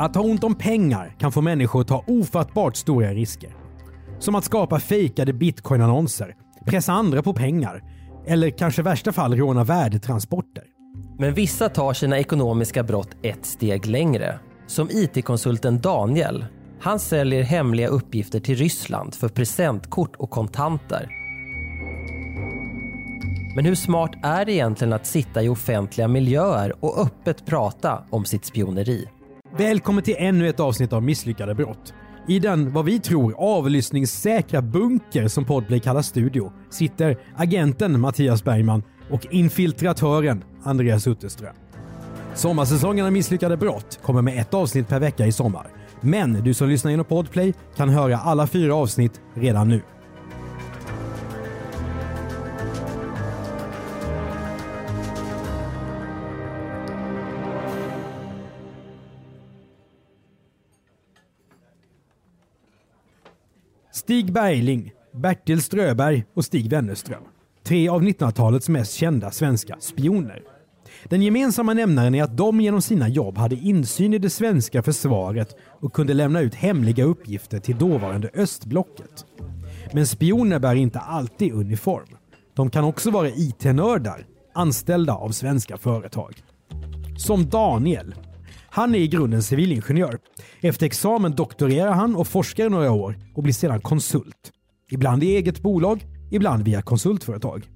Att ha ont om pengar kan få människor att ta ofattbart stora risker. Som att skapa fejkade bitcoin-annonser, pressa andra på pengar eller kanske i värsta fall råna värdetransporter. Men vissa tar sina ekonomiska brott ett steg längre. Som IT-konsulten Daniel. Han säljer hemliga uppgifter till Ryssland för presentkort och kontanter. Men hur smart är det egentligen att sitta i offentliga miljöer och öppet prata om sitt spioneri? Välkommen till ännu ett avsnitt av Misslyckade brott. I den, vad vi tror, avlyssningssäkra bunker som Podplay kallar studio sitter agenten Mattias Bergman och infiltratören Andreas Utterström. Sommarsäsongen av Misslyckade brott kommer med ett avsnitt per vecka i sommar. Men du som lyssnar genom Podplay kan höra alla fyra avsnitt redan nu. Stig Bergling, Bertil Ströberg och Stig Wennerström. Tre av 1900-talets mest kända svenska spioner. Den gemensamma nämnaren är att de genom sina jobb hade insyn i det svenska försvaret och kunde lämna ut hemliga uppgifter till dåvarande östblocket. Men spioner bär inte alltid uniform. De kan också vara IT-nördar, anställda av svenska företag. Som Daniel. Han är i grunden civilingenjör. Efter examen doktorerar han och forskar i några år och blir sedan konsult. Ibland i eget bolag, ibland via konsultföretag.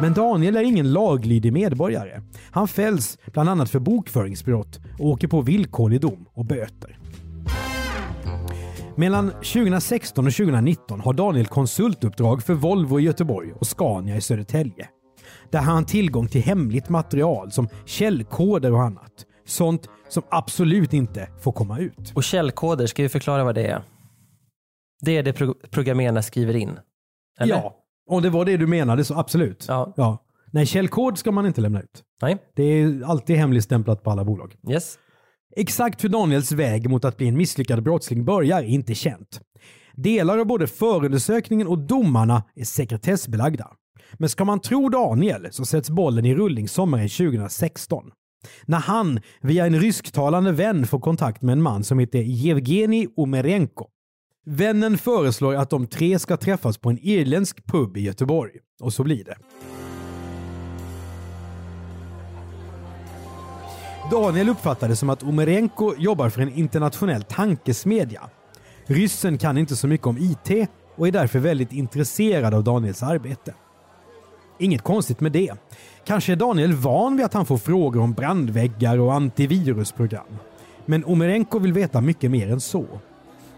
Men Daniel är ingen laglydig medborgare. Han fälls bland annat för bokföringsbrott och åker på villkorlig dom och böter. Mellan 2016 och 2019 har Daniel konsultuppdrag för Volvo i Göteborg och Scania i Södertälje. Där har han tillgång till hemligt material som källkoder och annat. Sånt som absolut inte får komma ut. Och källkoder, ska vi förklara vad det är? Det är det pro programmerarna skriver in. Eller? Ja, om det var det du menade så absolut. Ja. Ja. Nej, källkod ska man inte lämna ut. Nej? Det är alltid hemligstämplat på alla bolag. Yes? Exakt hur Daniels väg mot att bli en misslyckad brottsling börjar är inte känt. Delar av både förundersökningen och domarna är sekretessbelagda. Men ska man tro Daniel så sätts bollen i rullning sommaren 2016. När han via en rysktalande vän får kontakt med en man som heter Yevgeni Omerenko. Vännen föreslår att de tre ska träffas på en irländsk pub i Göteborg. Och så blir det. Daniel uppfattar det som att Omerenko jobbar för en internationell tankesmedja. Ryssen kan inte så mycket om IT och är därför väldigt intresserad av Daniels arbete. Inget konstigt med det. Kanske är Daniel van vid att han får frågor om brandväggar och antivirusprogram. Men Omerenko vill veta mycket mer än så.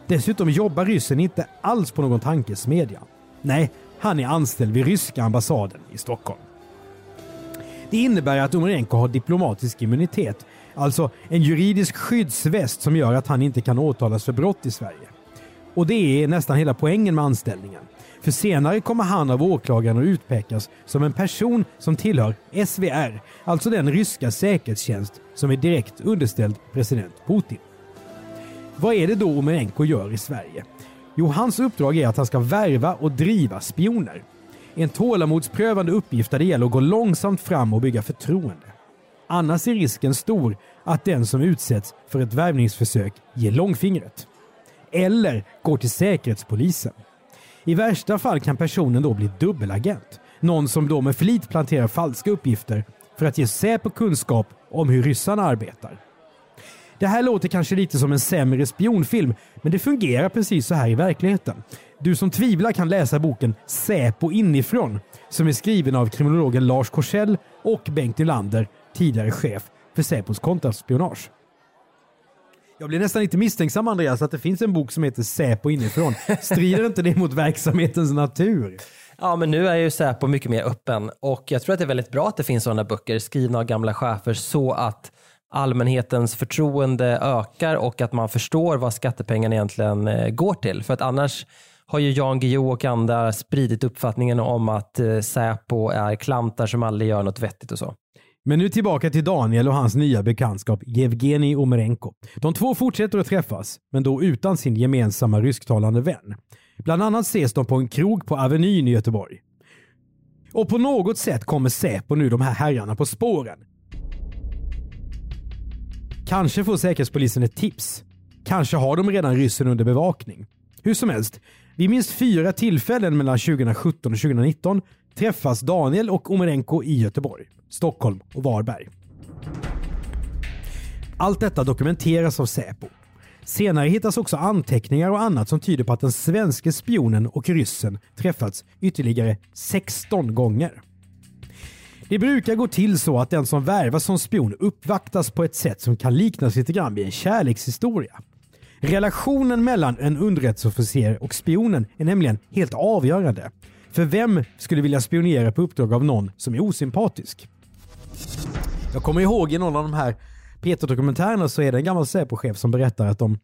Dessutom jobbar ryssen inte alls på någon tankesmedja. Nej, han är anställd vid ryska ambassaden i Stockholm. Det innebär att Omerenko har diplomatisk immunitet, alltså en juridisk skyddsväst som gör att han inte kan åtalas för brott i Sverige. Och det är nästan hela poängen med anställningen. För senare kommer han av åklagaren att utpekas som en person som tillhör SVR, alltså den ryska säkerhetstjänst som är direkt underställd president Putin. Vad är det då Omerenko gör i Sverige? Jo, hans uppdrag är att han ska värva och driva spioner. En tålamodsprövande uppgift där det gäller att gå långsamt fram och bygga förtroende. Annars är risken stor att den som utsätts för ett värvningsförsök ger långfingret. Eller går till Säkerhetspolisen. I värsta fall kan personen då bli dubbelagent. Någon som då med flit planterar falska uppgifter för att ge Säpo kunskap om hur ryssarna arbetar. Det här låter kanske lite som en sämre spionfilm, men det fungerar precis så här i verkligheten. Du som tvivlar kan läsa boken Säpo inifrån, som är skriven av kriminologen Lars Korsell och Bengt Nylander, tidigare chef för Säpos kontraspionage. Jag blir nästan lite misstänksam Andreas att det finns en bok som heter Säpo inifrån. Strider inte det mot verksamhetens natur? Ja, men nu är ju Säpo mycket mer öppen och jag tror att det är väldigt bra att det finns sådana böcker skrivna av gamla chefer så att allmänhetens förtroende ökar och att man förstår vad skattepengarna egentligen eh, går till. För att annars har ju Jan Guillou och andra spridit uppfattningen om att eh, Säpo är klantar som aldrig gör något vettigt och så. Men nu tillbaka till Daniel och hans nya bekantskap Yevgeni Omerenko. De två fortsätter att träffas, men då utan sin gemensamma rysktalande vän. Bland annat ses de på en krog på Avenyn i Göteborg. Och på något sätt kommer Säpo nu de här herrarna på spåren. Kanske får Säkerhetspolisen ett tips. Kanske har de redan ryssen under bevakning. Hur som helst, vid minst fyra tillfällen mellan 2017 och 2019 träffas Daniel och Omerenko i Göteborg, Stockholm och Varberg. Allt detta dokumenteras av Säpo. Senare hittas också anteckningar och annat som tyder på att den svenska spionen och ryssen träffats ytterligare 16 gånger. Det brukar gå till så att den som värvas som spion uppvaktas på ett sätt som kan liknas lite grann vid en kärlekshistoria. Relationen mellan en underrättelseofficer och spionen är nämligen helt avgörande. För vem skulle vilja spionera på uppdrag av någon som är osympatisk? Jag kommer ihåg i någon av de här Peter-dokumentärerna så är det en gammal Säpo-chef som berättar att de,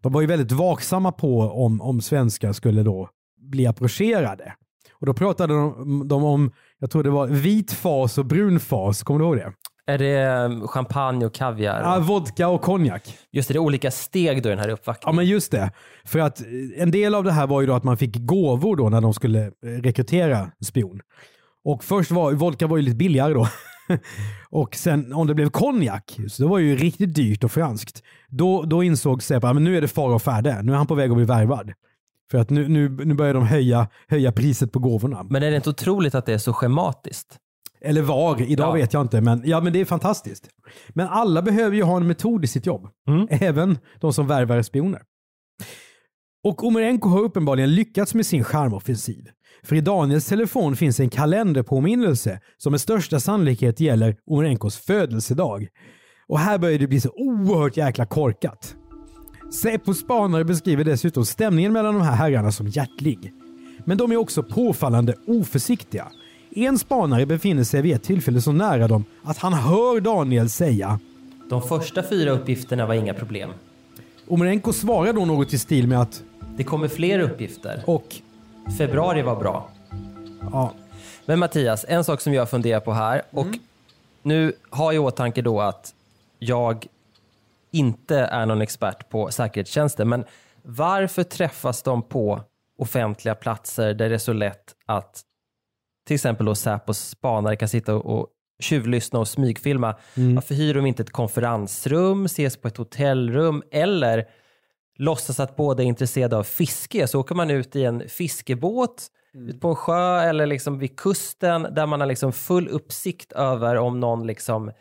de var ju väldigt vaksamma på om, om svenskar skulle då bli approcherade. Och då pratade de, de om, jag tror det var vit fas och brun fas, kommer du ihåg det? Är det um, champagne och kaviar? Ja, vodka och konjak. Just det, det är olika steg då i den här Ja uppvaktningen. men just det. För att eh, en del av det här var ju då att man fick gåvor då när de skulle eh, rekrytera spion. Och först var vodka var ju lite billigare då. och sen om det blev konjak, så det var ju riktigt dyrt och franskt. Då, då insåg Säpo att nu är det fara och färde. Nu är han på väg att bli värvad. För att nu, nu, nu börjar de höja, höja priset på gåvorna. Men är det inte otroligt att det är så schematiskt? Eller var, idag Ja. vet jag inte. Men, ja, men det är fantastiskt. Men alla behöver ju ha en metod i sitt jobb. Även de som värvar spioner. Och Omerenko har uppenbarligen lyckats med sin charmoffensiv. För i Daniels telefon finns en kalenderpåminnelse som med största sannolikhet gäller Omerenkos födelsedag. Och här börjar det bli så oerhört jäkla korkat. Säpos spanare beskriver dessutom stämningen mellan de här herrarna som hjärtlig. Men de är också påfallande oförsiktiga. En spanare befinner sig vid ett tillfälle så nära dem att han hör Daniel säga De första fyra uppgifterna var inga problem. Omerenko svarar då något i stil med att Det kommer fler uppgifter. och Februari var bra. ja, Men Mattias, en sak som jag funderar på här och nu har jag i åtanke då att jag inte är någon expert på säkerhetstjänster, men varför träffas de på offentliga platser där det är så lätt att till exempel då Säpos spanare kan sitta och tjuvlyssna och smygfilma. Varför hyr de inte ett konferensrum, ses på ett hotellrum eller låtsas att båda är intresserade av fiske. Så åker man ut i en fiskebåt ut på en sjö eller liksom vid kusten där man har liksom full uppsikt över om någon liksom eh,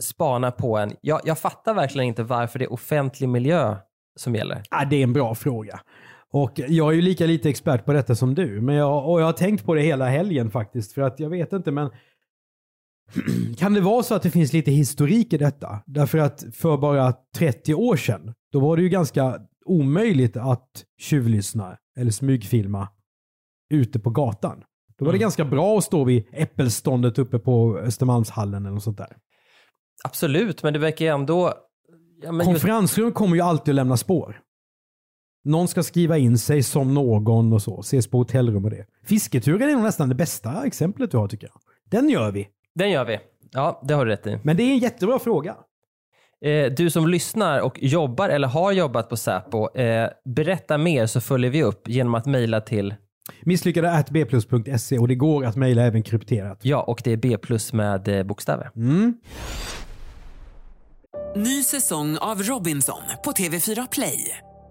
spanar på en. Jag, jag fattar verkligen inte varför det är offentlig miljö som gäller. Ja, det är en bra fråga. Och jag är ju lika lite expert på detta som du. Men jag, och jag har tänkt på det hela helgen faktiskt. För att jag vet inte, men kan det vara så att det finns lite historik i detta? Därför att för bara 30 år sedan, då var det ju ganska omöjligt att tjuvlyssna eller smygfilma ute på gatan. Då var det ganska bra att stå vid äppelståndet uppe på Östermalmshallen eller något sånt där. Absolut, men det verkar ju ändå... Ja, men just, Konferensrum kommer ju alltid att lämna spår. Någon ska skriva in sig som någon och så. Ses på hotellrum och det. Fisketuren är nog nästan det bästa exemplet du har tycker jag. Den gör vi. den gör vi. Ja, det har du rätt i. Men det är en jättebra fråga. Eh, du som lyssnar och jobbar eller har jobbat på Säpo, eh, berätta mer så följer vi upp genom att mejla till Misslyckade bplus.se och det går att mejla även krypterat. ja och det är B plus med eh, bokstäver. Ny säsong av Robinson på TV4 Play.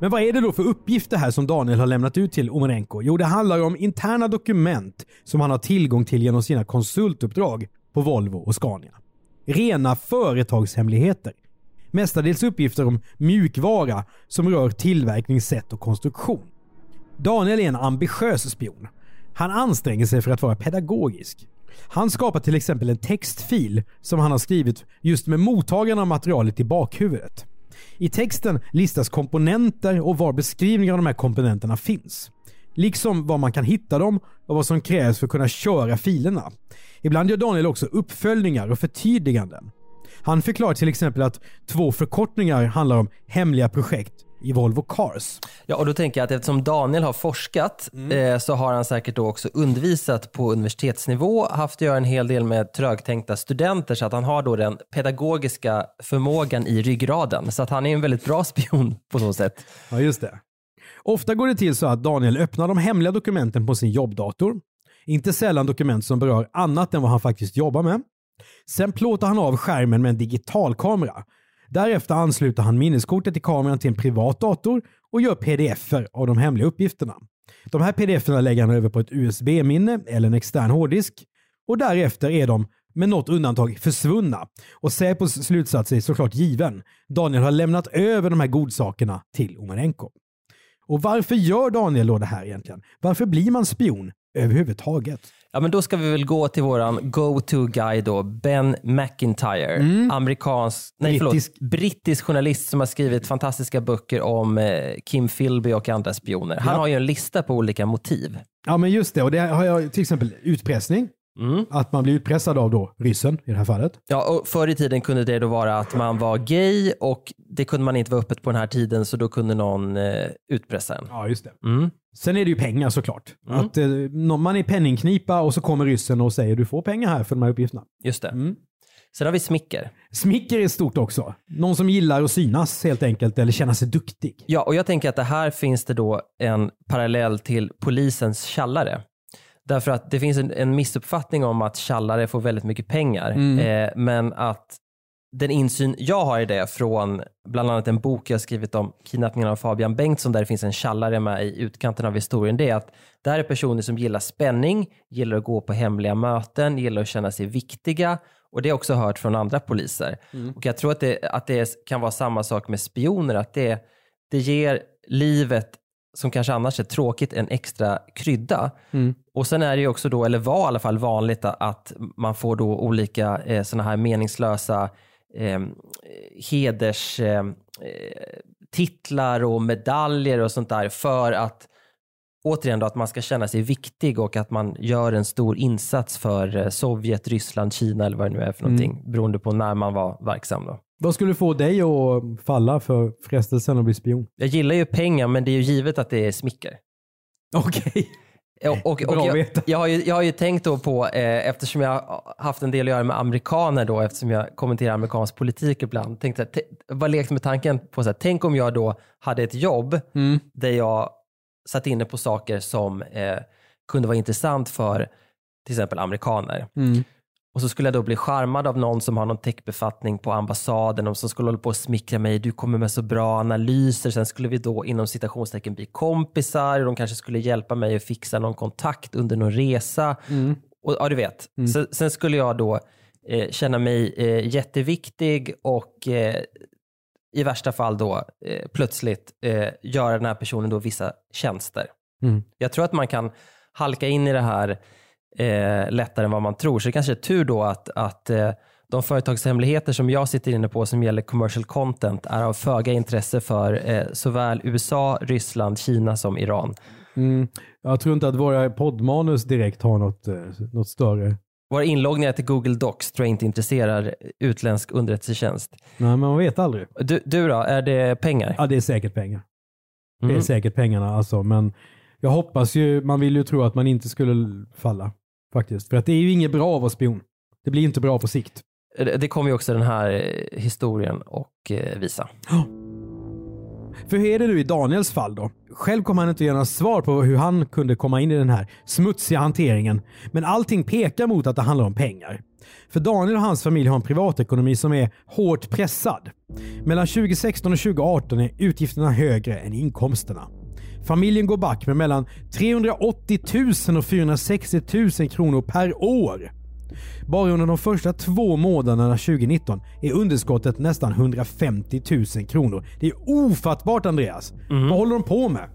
Men vad är det då för uppgifter här som Daniel har lämnat ut till Omarenko? Jo, det handlar om interna dokument som han har tillgång till genom sina konsultuppdrag på Volvo och Scania. Rena företagshemligheter. Mestadels uppgifter om mjukvara som rör tillverkningssätt och konstruktion. Daniel är en ambitiös spion. Han anstränger sig för att vara pedagogisk. Han skapar till exempel en textfil som han har skrivit just med mottagarna av materialet i bakhuvudet. I texten listas komponenter och var beskrivningar av de här komponenterna finns. Liksom var man kan hitta dem och vad som krävs för att kunna köra filerna. Ibland gör Daniel också uppföljningar och förtydliganden. Han förklarar till exempel att två förkortningar handlar om hemliga projekt i Volvo Cars. Ja, och då tänker jag att eftersom Daniel har forskat eh, så har han säkert då också undervisat på universitetsnivå, haft att göra en hel del med trögtänkta studenter så att han har då den pedagogiska förmågan i ryggraden. Så att han är en väldigt bra spion på så sätt. Ja, just det. Ofta går det till så att Daniel öppnar de hemliga dokumenten på sin jobbdator. Inte sällan dokument som berör annat än vad han faktiskt jobbar med. Sen plåtar han av skärmen med en digitalkamera. Därefter ansluter han minneskortet i kameran till en privat dator och gör pdf-er av de hemliga uppgifterna. De här pdf-erna lägger han över på ett USB-minne eller en extern hårddisk och därefter är de med något undantag försvunna. Och Säpos slutsats är såklart given. Daniel har lämnat över de här godsakerna till Omarenko. Och varför gör Daniel då det här egentligen? Varför blir man spion överhuvudtaget? Ja, men då ska vi väl gå till våran go-to guy då, Ben McIntyre. Amerikansk, nej, Brittisk. förlåt, brittisk journalist som har skrivit fantastiska böcker om eh, Kim Philby och andra spioner. Han Ja. har ju en lista på olika motiv. Ja men just det, och det har jag till exempel utpressning. Att man blir utpressad av då ryssen i det här fallet. Ja, och förr i tiden kunde det då vara att man var gay och det kunde man inte vara öppet på den här tiden så då kunde någon eh, utpressa en. Ja, just det. Mm. Sen är det ju pengar såklart. Att eh, man är penningknipa och så kommer ryssen och säger du får pengar här för de här uppgifterna. Just det. Mm. Sen har vi smicker. Smicker är stort också. Någon som gillar att synas helt enkelt eller känna sig duktig. Ja, och jag tänker att det här finns det då en parallell till polisens tjallare. Därför att det finns en, en missuppfattning om att tjallare får väldigt mycket pengar. Eh, men att den insyn jag har i det från bland annat en bok jag skrivit om kidnappningen av Fabian Bengtsson där det finns en tjallare med i utkanten av historien. Det är att det här är personer som gillar spänning, gillar att gå på hemliga möten, gillar att känna sig viktiga och det har jag också hört från andra poliser. Och jag tror att det, att det kan vara samma sak med spioner, att det, det ger livet som kanske annars är tråkigt en extra krydda. Och sen är det ju också då, eller var i alla fall vanligt att man får då olika eh, sådana här meningslösa eh, heders eh, eh, titlar och medaljer och sånt där för att återigen då att man ska känna sig viktig och att man gör en stor insats för eh, Sovjet, Ryssland, Kina eller vad det nu är för någonting beroende på när man var verksam då. Vad skulle få dig att falla för frestelsen att bli spion? Jag gillar ju pengar men det är ju givet att det är smicker. Okej. Och, och, och att jag, jag, har ju, jag har ju tänkt då på, eh, eftersom jag har haft en del att göra med amerikaner då, eftersom jag kommenterar amerikansk politik ibland, tänkte jag, var lekt med tanken på så här, tänk om jag då hade ett jobb Mm. där jag satt inne på saker som eh, kunde vara intressant för till exempel amerikaner. Mm. Och så skulle jag då bli charmad av någon som har någon techbefattning på ambassaden och som skulle hålla på och smickra mig. Du kommer med så bra analyser. Sen skulle vi då inom citationstecken bli kompisar och de kanske skulle hjälpa mig att fixa någon kontakt under någon resa. Och, ja, du vet. Sen, sen skulle jag då eh, känna mig eh, jätteviktig och eh, i värsta fall då eh, plötsligt eh, göra den här personen då vissa tjänster. Mm. Jag tror att man kan halka in i det här eh, lättare än vad man tror. Så det kanske är tur då att, att eh, de företagshemligheter som jag sitter inne på som gäller commercial content är av föga intresse för eh, såväl USA, Ryssland, Kina som Iran. Mm. Jag tror inte att våra poddmanus direkt har något, eh, något större Våra inloggningar till Google Docs tror jag inte intresserar utländsk underrättelsetjänst. Nej, men man vet aldrig. Du, du då, är det pengar? Ja, det är säkert pengar. Det är Mm. säkert pengarna alltså, men jag hoppas ju, man vill ju tro att man inte skulle falla. Faktiskt. För att det är ju inget bra att vara spion. Det blir inte bra på sikt. Det det kommer ju också den här eh, historien och eh, visa. För hur är det nu i Daniels fall då? Själv kommer han inte ge några svar på hur han kunde komma in i den här smutsiga hanteringen. Men allting pekar mot att det handlar om pengar. För Daniel och hans familj har en privatekonomi som är hårt pressad. Mellan 2016 och 2018 är utgifterna högre än inkomsterna. Familjen går back med mellan 380 000 och 460 000 kronor per år. Bara under de första två månaderna 2019 är underskottet nästan 150 000 kronor. Det är ofattbart Andreas. Vad håller de på med?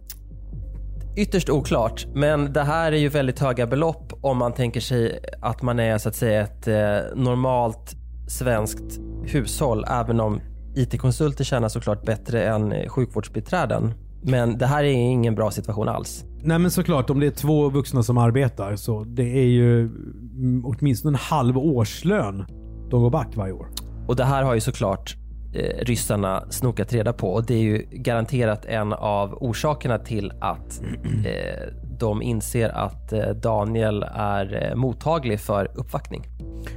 Ytterst oklart, men det här är ju väldigt höga belopp om man tänker sig att man är så att säga ett eh, normalt svenskt hushåll, även om IT-konsulter tjänar såklart bättre än eh, sjukvårdsbiträden. Men det här är ingen bra situation alls. Nej men såklart, om det är två vuxna som arbetar så det är ju mm, åtminstone en halv årslön de går back varje år. Och det här har ju såklart eh, ryssarna snokat reda på och det är ju garanterat en av orsakerna till att eh, de inser att eh, Daniel är eh, mottaglig för uppvaktning.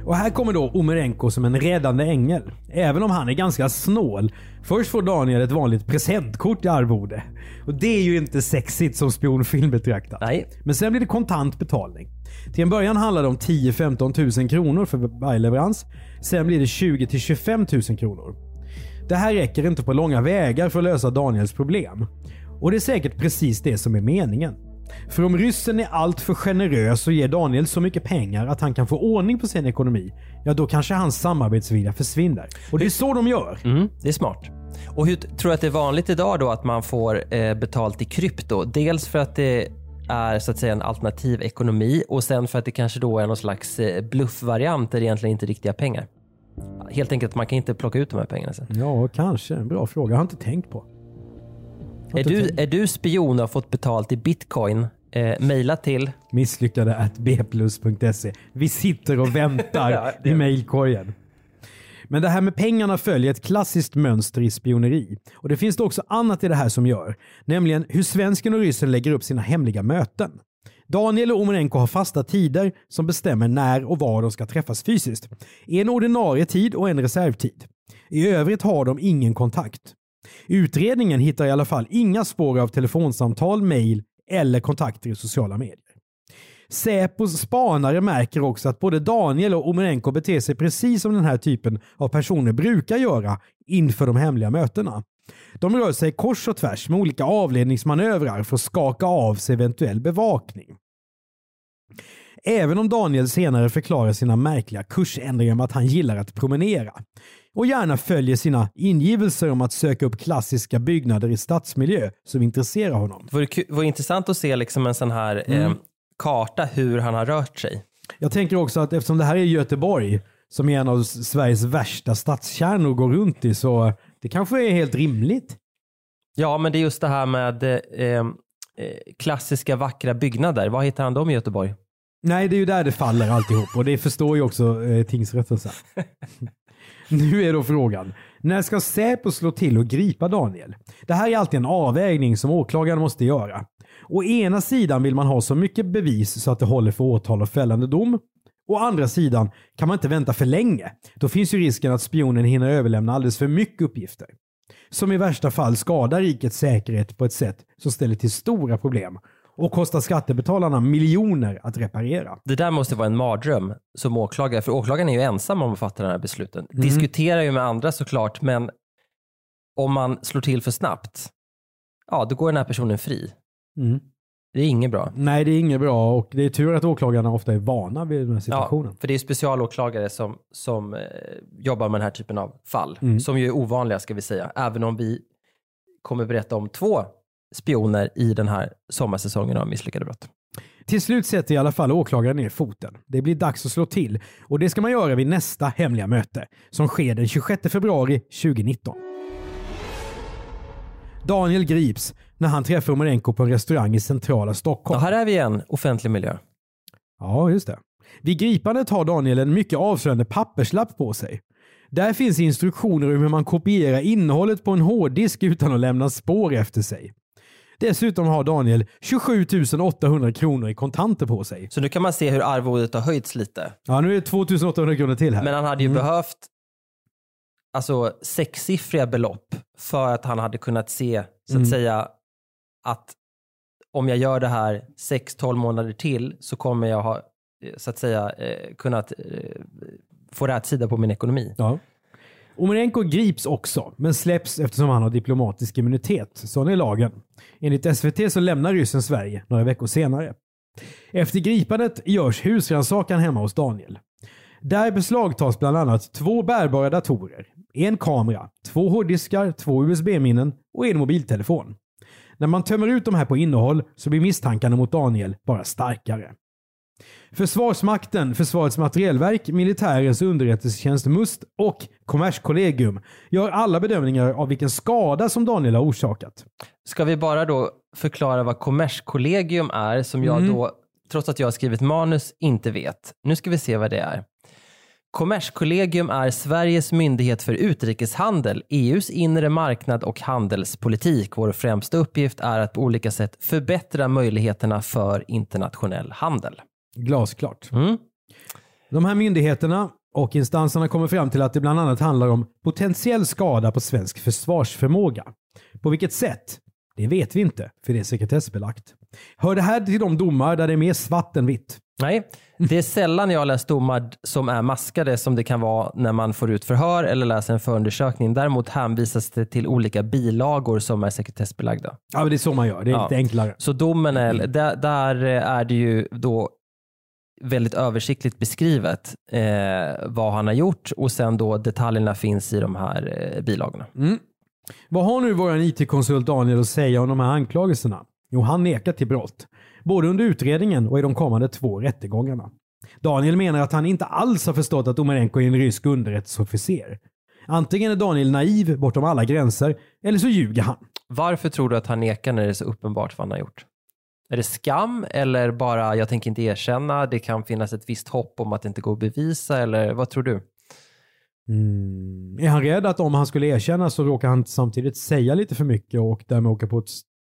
Och här kommer då Omerenko som en räddande ängel. Även om han är ganska snål. Först får Daniel ett vanligt presentkort i arvode. Och det är ju inte sexigt som spionfilm betraktat. Nej, Men sen blir det kontant betalning. Till en början handlar det om 10-15 tusen kronor för varje leverans. Sen blir det 20-25 000 kronor. Det här räcker inte på långa vägar för att lösa Daniels problem. Och det är säkert precis det som är meningen. För om ryssen är alltför generös och ger Daniel så mycket pengar att han kan få ordning på sin ekonomi, ja då kanske hans samarbetsvilja försvinner. Och det är så de gör. mm, det är smart. Och hur tror du att det är vanligt idag då att man får eh, betalt i krypto? Dels för att det är så att säga en alternativ ekonomi och sen för att det kanske då är någon slags eh, bluffvariant där det egentligen inte är riktiga pengar. Helt enkelt, man kan inte plocka ut de här pengarna sen. Ja, kanske. En bra fråga. Jag har inte tänkt på. Är du, är du spion och har fått betalt i bitcoin? Eh, maila till Misslyckade at bplus.se. Vi sitter och väntar i mejlkorgen. Men det här med pengarna följer ett klassiskt mönster i spioneri. Och det finns det också annat i det här som gör. Nämligen hur svensken och ryssen lägger upp sina hemliga möten. Daniel och Omerenko har fasta tider som bestämmer när och var de ska träffas fysiskt. En ordinarie tid och en reservtid. I övrigt har de ingen kontakt. Utredningen hittar i alla fall inga spår av telefonsamtal, mejl eller kontakter i sociala medier. Säpos spanare märker också att både Daniel och Omerenko beter sig precis som den här typen av personer brukar göra inför de hemliga mötena. De rör sig kors och tvärs med olika avledningsmanövrar för att skaka av sig eventuell bevakning. Även om Daniel senare förklarar sina märkliga kursändringar med att han gillar att promenera och gärna följer sina ingivelser om att söka upp klassiska byggnader i stadsmiljö som intresserar honom. Det vore, vore intressant att se liksom en sån här eh, karta hur han har rört sig. Jag tänker också att eftersom det här är Göteborg som är en av Sveriges värsta stadskärnor att gå runt i så det kanske är helt rimligt. Ja, men det är just det här med eh, eh, klassiska vackra byggnader. Var hittar han dem i Göteborg? Nej, det är ju där det faller alltihop och det förstår ju också eh, tingsrätten. nu är då frågan, när ska Säpo slå till och gripa Daniel? Det här är alltid en avvägning som åklagaren måste göra. Å ena sidan vill man ha så mycket bevis så att det håller för åtal och fällande dom. Å andra sidan kan man inte vänta för länge. Då finns ju risken att spionen hinner överlämna alldeles för mycket uppgifter. Som i värsta fall skadar rikets säkerhet på ett sätt som ställer till stora problem och kostar skattebetalarna miljoner att reparera. Det där måste vara en mardröm som åklagare, för åklagaren är ju ensam om att fatta de här besluten. Diskuterar ju med andra såklart, men om man slår till för snabbt, ja då går den här personen fri. Mm. Det är inget bra. Nej, det är inget bra och det är tur att åklagarna ofta är vana vid den här situationen. Ja, för det är specialåklagare som, som eh, jobbar med den här typen av fall, Mm. som ju är ovanliga ska vi säga, även om vi kommer berätta om två spioner i den här sommarsäsongen av Misslyckade brott. Till slut sätter i alla fall åklagaren ner foten. Det blir dags att slå till och det ska man göra vid nästa hemliga möte som sker den 26 februari 2019. Daniel grips när han träffar Omerenko på en restaurang i centrala Ja, Stockholm. här är vi igen, offentlig miljö. Ja, just det. Vid gripandet har Daniel en mycket avslöjande papperslapp på sig. Där finns instruktioner om hur man kopierar innehållet på en hårddisk utan att lämna spår efter sig. Dessutom har Daniel 27 800 kronor i kontanter på sig. Så nu kan man se hur arvodet har höjts lite. Ja, nu är det 2 800 kronor till här. Men han hade ju Mm. behövt alltså, sexsiffriga belopp för att han hade kunnat se, så att Mm. säga, att om jag gör det här 6-12 månader till så kommer jag ha, eh, så att säga, eh, kunnat eh, få rätt sida på min ekonomi. Ja. Omerenko grips också, men släpps eftersom han har diplomatisk immunitet. Sån är lagen. Enligt SVT så lämnar ryssen Sverige några veckor senare. Efter gripandet görs husrannsakan hemma hos Daniel. Där beslagtas bland annat två bärbara datorer, en kamera, två hårddiskar, två USB-minnen och en mobiltelefon. När man tömmer ut de här på innehåll så blir misstankarna mot Daniel bara starkare. Försvarsmakten, Försvarets materielverk, Militärens underrättelsetjänst MUST och Kommerskollegium gör alla bedömningar av vilken skada som Daniel har orsakat. Ska vi bara då förklara vad Kommerskollegium är som jag Mm. då, trots att jag har skrivit manus, inte vet. Nu ska vi se vad det är. Kommerskollegium är Sveriges myndighet för utrikeshandel, EUs inre marknad och handelspolitik. Vår främsta uppgift är att på olika sätt förbättra möjligheterna för internationell handel. Glasklart. Mm. De här myndigheterna och instanserna kommer fram till att det bland annat handlar om potentiell skada på svensk försvarsförmåga. På vilket sätt? Det vet vi inte, för det är sekretessbelagt. Hör det här till de domar där det är mer svart än vitt? Nej, det är sällan jag läst domar som är maskade som det kan vara när man får ut förhör eller läser en förundersökning. Däremot hänvisas det till olika bilagor som är sekretessbelagda. Ja, det är så man gör. Det är Ja. lite enklare. Så domen är, där, där är det ju då väldigt översiktligt beskrivet eh, vad han har gjort och sen då detaljerna finns i de här eh, bilagorna. Mm. Vad har nu vår IT-konsult Daniel att säga om de här anklagelserna? Jo, han nekar till brott. Både under utredningen och i de kommande två rättegångarna. Daniel menar att han inte alls har förstått att Omarenko är en rysk underrättelseofficer. Antingen är Daniel naiv bortom alla gränser, eller så ljuger han. Varför tror du att han nekar när det är så uppenbart vad han har gjort? Är det skam eller bara jag tänker inte erkänna, det kan finnas ett visst hopp om att det inte går att bevisa eller vad tror du? Mm. Är han rädd att om han skulle erkänna så råkar han samtidigt säga lite för mycket och därmed åka på ett,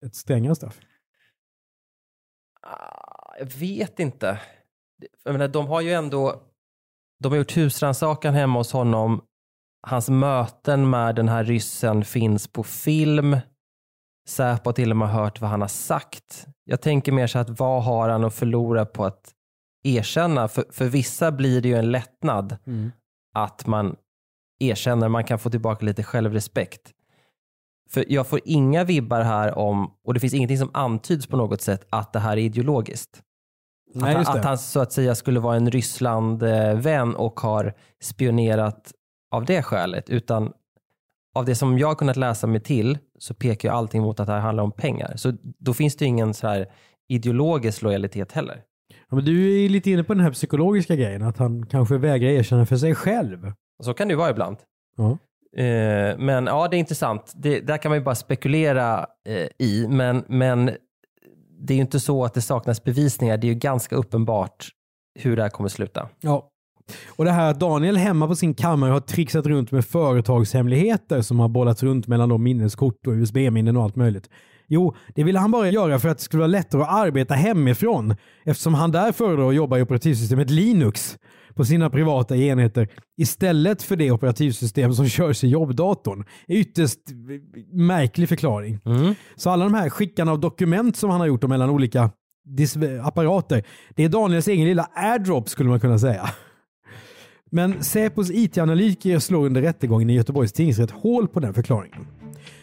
ett strängare straff? Ah, Jag vet inte. Jag menar, de har ju ändå de har gjort husrannsakan hemma hos honom. Hans möten med den här ryssen finns på film. Säpo har till och med hört vad han har sagt. Jag tänker mer så att vad har han att förlora på att erkänna? För, för vissa blir det ju en lättnad att man erkänner, man kan få tillbaka lite självrespekt. För jag får inga vibbar här om, och det finns ingenting som antyds på något sätt, att det här är ideologiskt. Nej, att, han, att han så att säga skulle vara en Ryssland-vän och har spionerat av det skälet. Utan av det som jag har kunnat läsa mig till så pekar ju allting mot att det här handlar om pengar. Så då finns det ju ingen så här ideologisk lojalitet heller. Ja, men du är lite inne på den här psykologiska grejen, att han kanske vägrar erkänna för sig själv. Så kan det ju vara ibland. Ja. Eh, men ja, det är intressant. Det, där kan man ju bara spekulera eh, i. Men, men det är ju inte så att det saknas bevisningar. Det är ju ganska uppenbart hur det här kommer sluta. Ja. Och det här att Daniel hemma på sin kammare har trixat runt med företagshemligheter som har bollats runt mellan de minneskort och USB-minnen och allt möjligt. Jo, det ville han bara göra för att det skulle vara lättare att arbeta hemifrån eftersom han där föredrar att jobba i operativsystemet Linux på sina privata enheter istället för det operativsystem som körs i jobbdatorn. Ytterst märklig förklaring. Så alla de här skickarna av dokument som han har gjort mellan olika apparater, det är Daniels egen lilla airdrop skulle man kunna säga. Men Säpos IT-analytiker slår under rättegången i Göteborgs tingsrätt hål på den förklaringen.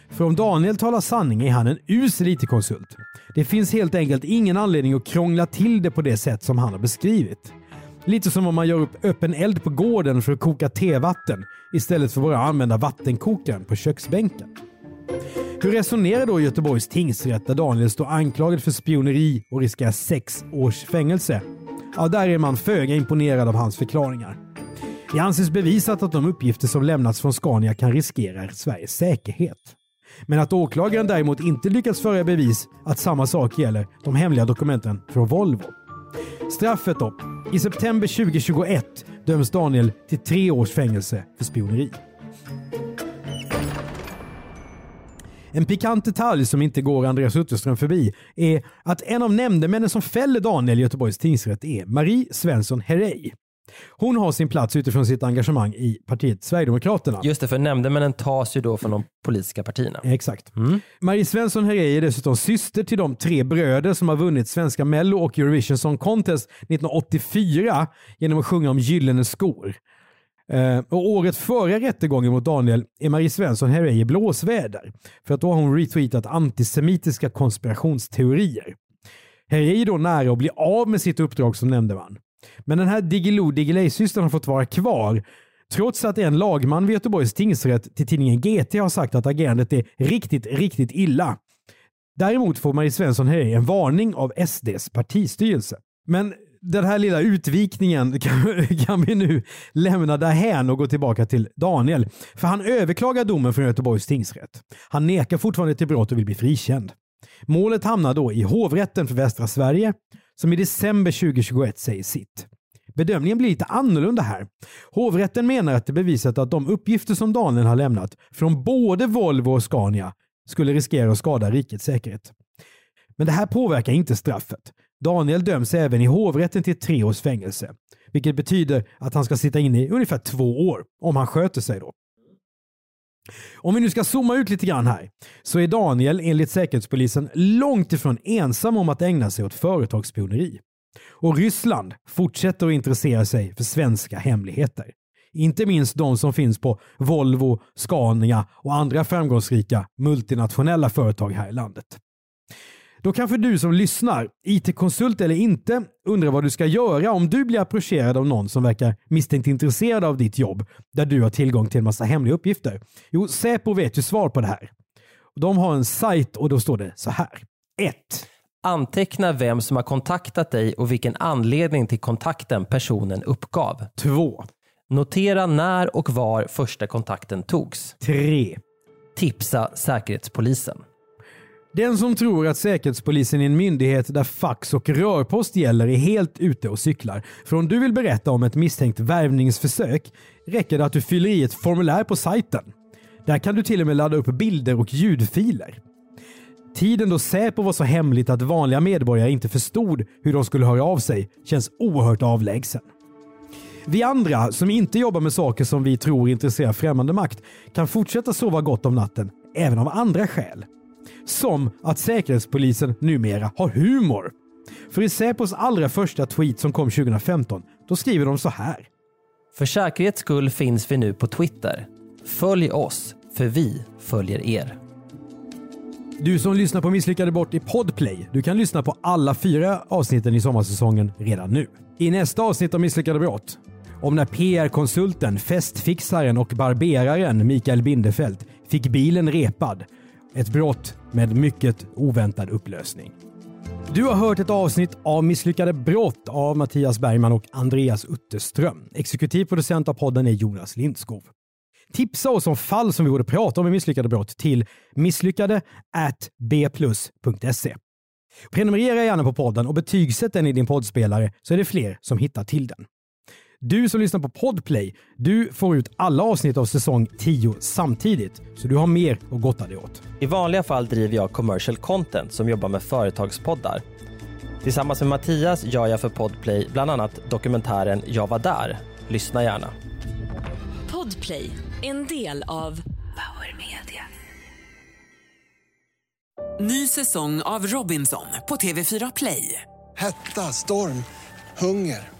För om Daniel talar sanning är han en usel IT-konsult. Det finns helt enkelt ingen anledning att krångla till det på det sätt som han har beskrivit. Lite som om man gör upp öppen eld på gården för att koka tevatten istället för bara att använda vattenkokaren på köksbänken. Hur resonerar då Göteborgs tingsrätt där Daniel står anklagad för spioneri och riskerar sex års fängelse? Ja, där är man föga imponerad av hans förklaringar. Det anses bevisat att de uppgifter som lämnats från Scania kan riskera Sveriges säkerhet. Men att åklagaren däremot inte lyckats föra i bevis att samma sak gäller de hemliga dokumenten från Volvo. Straffet då? I september 2021 döms Daniel till tre års fängelse för spioneri. En pikant detalj som inte går Andreas Utterström förbi är att en av nämndemännen som fäller Daniel i Göteborgs tingsrätt är Marie Svensson Herrey. Hon har sin plats utifrån sitt engagemang i partiet Sverigedemokraterna. Just det, för nämndemännen tas ju då från de politiska partierna. Exakt. Marie Svensson Herrey är dessutom syster till de tre bröder som har vunnit svenska Mello och Eurovision Song Contest 1984 genom att sjunga om Gyllene skor. Eh, och året före rättegången mot Daniel är Marie Svensson Herrey i blåsväder för att då har hon retweetat antisemitiska konspirationsteorier. Herrey är då nära att bli av med sitt uppdrag som nämndeman. Men den här Diggiloo Diggiley-systern har fått vara kvar trots att en lagman vid Göteborgs tingsrätt till tidningen GT har sagt att agerandet är riktigt, riktigt illa. Däremot får Marie Svensson Herrey en varning av SDs partistyrelse. Men den här lilla utvikningen kan, kan vi nu lämna därhän och gå tillbaka till Daniel. För han överklagar domen från Göteborgs tingsrätt. Han nekar fortfarande till brott och vill bli frikänd. Målet hamnar då i hovrätten för västra Sverige som i december 2021 säger sitt. Bedömningen blir lite annorlunda här. Hovrätten menar att det bevisat att de uppgifter som Daniel har lämnat från både Volvo och Scania skulle riskera att skada rikets säkerhet. Men det här påverkar inte straffet. Daniel döms även i hovrätten till tre års fängelse, vilket betyder att han ska sitta inne i ungefär två år, om han sköter sig då. Om vi nu ska zooma ut lite grann här, så är Daniel enligt Säkerhetspolisen långt ifrån ensam om att ägna sig åt företagsspioneri. Och Ryssland fortsätter att intressera sig för svenska hemligheter. Inte minst de som finns på Volvo, Scania och andra framgångsrika multinationella företag här i landet. Då kanske du som lyssnar, IT-konsult eller inte, undrar vad du ska göra om du blir approcherad av någon som verkar misstänkt intresserad av ditt jobb, där du har tillgång till en massa hemliga uppgifter. Jo, Säpo vet ju svar på det här. De har en sajt och då står det så här. 1. Anteckna vem som har kontaktat dig och vilken anledning till kontakten personen uppgav. 2. Notera när och var första kontakten togs. 3. Tipsa Säkerhetspolisen. Den som tror att Säkerhetspolisen är en myndighet där fax och rörpost gäller är helt ute och cyklar. För om du vill berätta om ett misstänkt värvningsförsök räcker det att du fyller i ett formulär på sajten. Där kan du till och med ladda upp bilder och ljudfiler. Tiden då Säpo var så hemligt att vanliga medborgare inte förstod hur de skulle höra av sig känns oerhört avlägsen. Vi andra som inte jobbar med saker som vi tror intresserar främmande makt kan fortsätta sova gott om natten, även av andra skäl. Som att Säkerhetspolisen numera har humor. För i Säpos allra första tweet som kom 2015, då skriver de så här. För säkerhets skull finns vi nu på Twitter. Följ oss, för vi följer er. Du som lyssnar på Misslyckade Bort i Podplay, du kan lyssna på alla fyra avsnitten i sommarsäsongen redan nu. I nästa avsnitt av Misslyckade Brott, om när PR-konsulten, festfixaren och barberaren Mikael Bindefeld fick bilen repad. Ett brott med mycket oväntad upplösning. Du har hört ett avsnitt av Misslyckade brott av Mattias Bergman och Andreas Utterström. Exekutiv producent av podden är Jonas Lindskov. Tipsa oss om fall som vi borde prata om i Misslyckade brott till misslyckade bplus.se. Prenumerera gärna på podden och betygsätt den i din poddspelare så är det fler som hittar till den. Du som lyssnar på Podplay, du får ut alla avsnitt av säsong 10 samtidigt, så du har mer att gotta dig åt. I vanliga fall driver jag commercial content som jobbar med företagspoddar. Tillsammans med Mattias gör jag för Podplay bland annat dokumentären Jag var där. Lyssna gärna. Podplay, en del av Power Media. Ny säsong av Robinson på TV4 Play. Hetta, storm, hunger.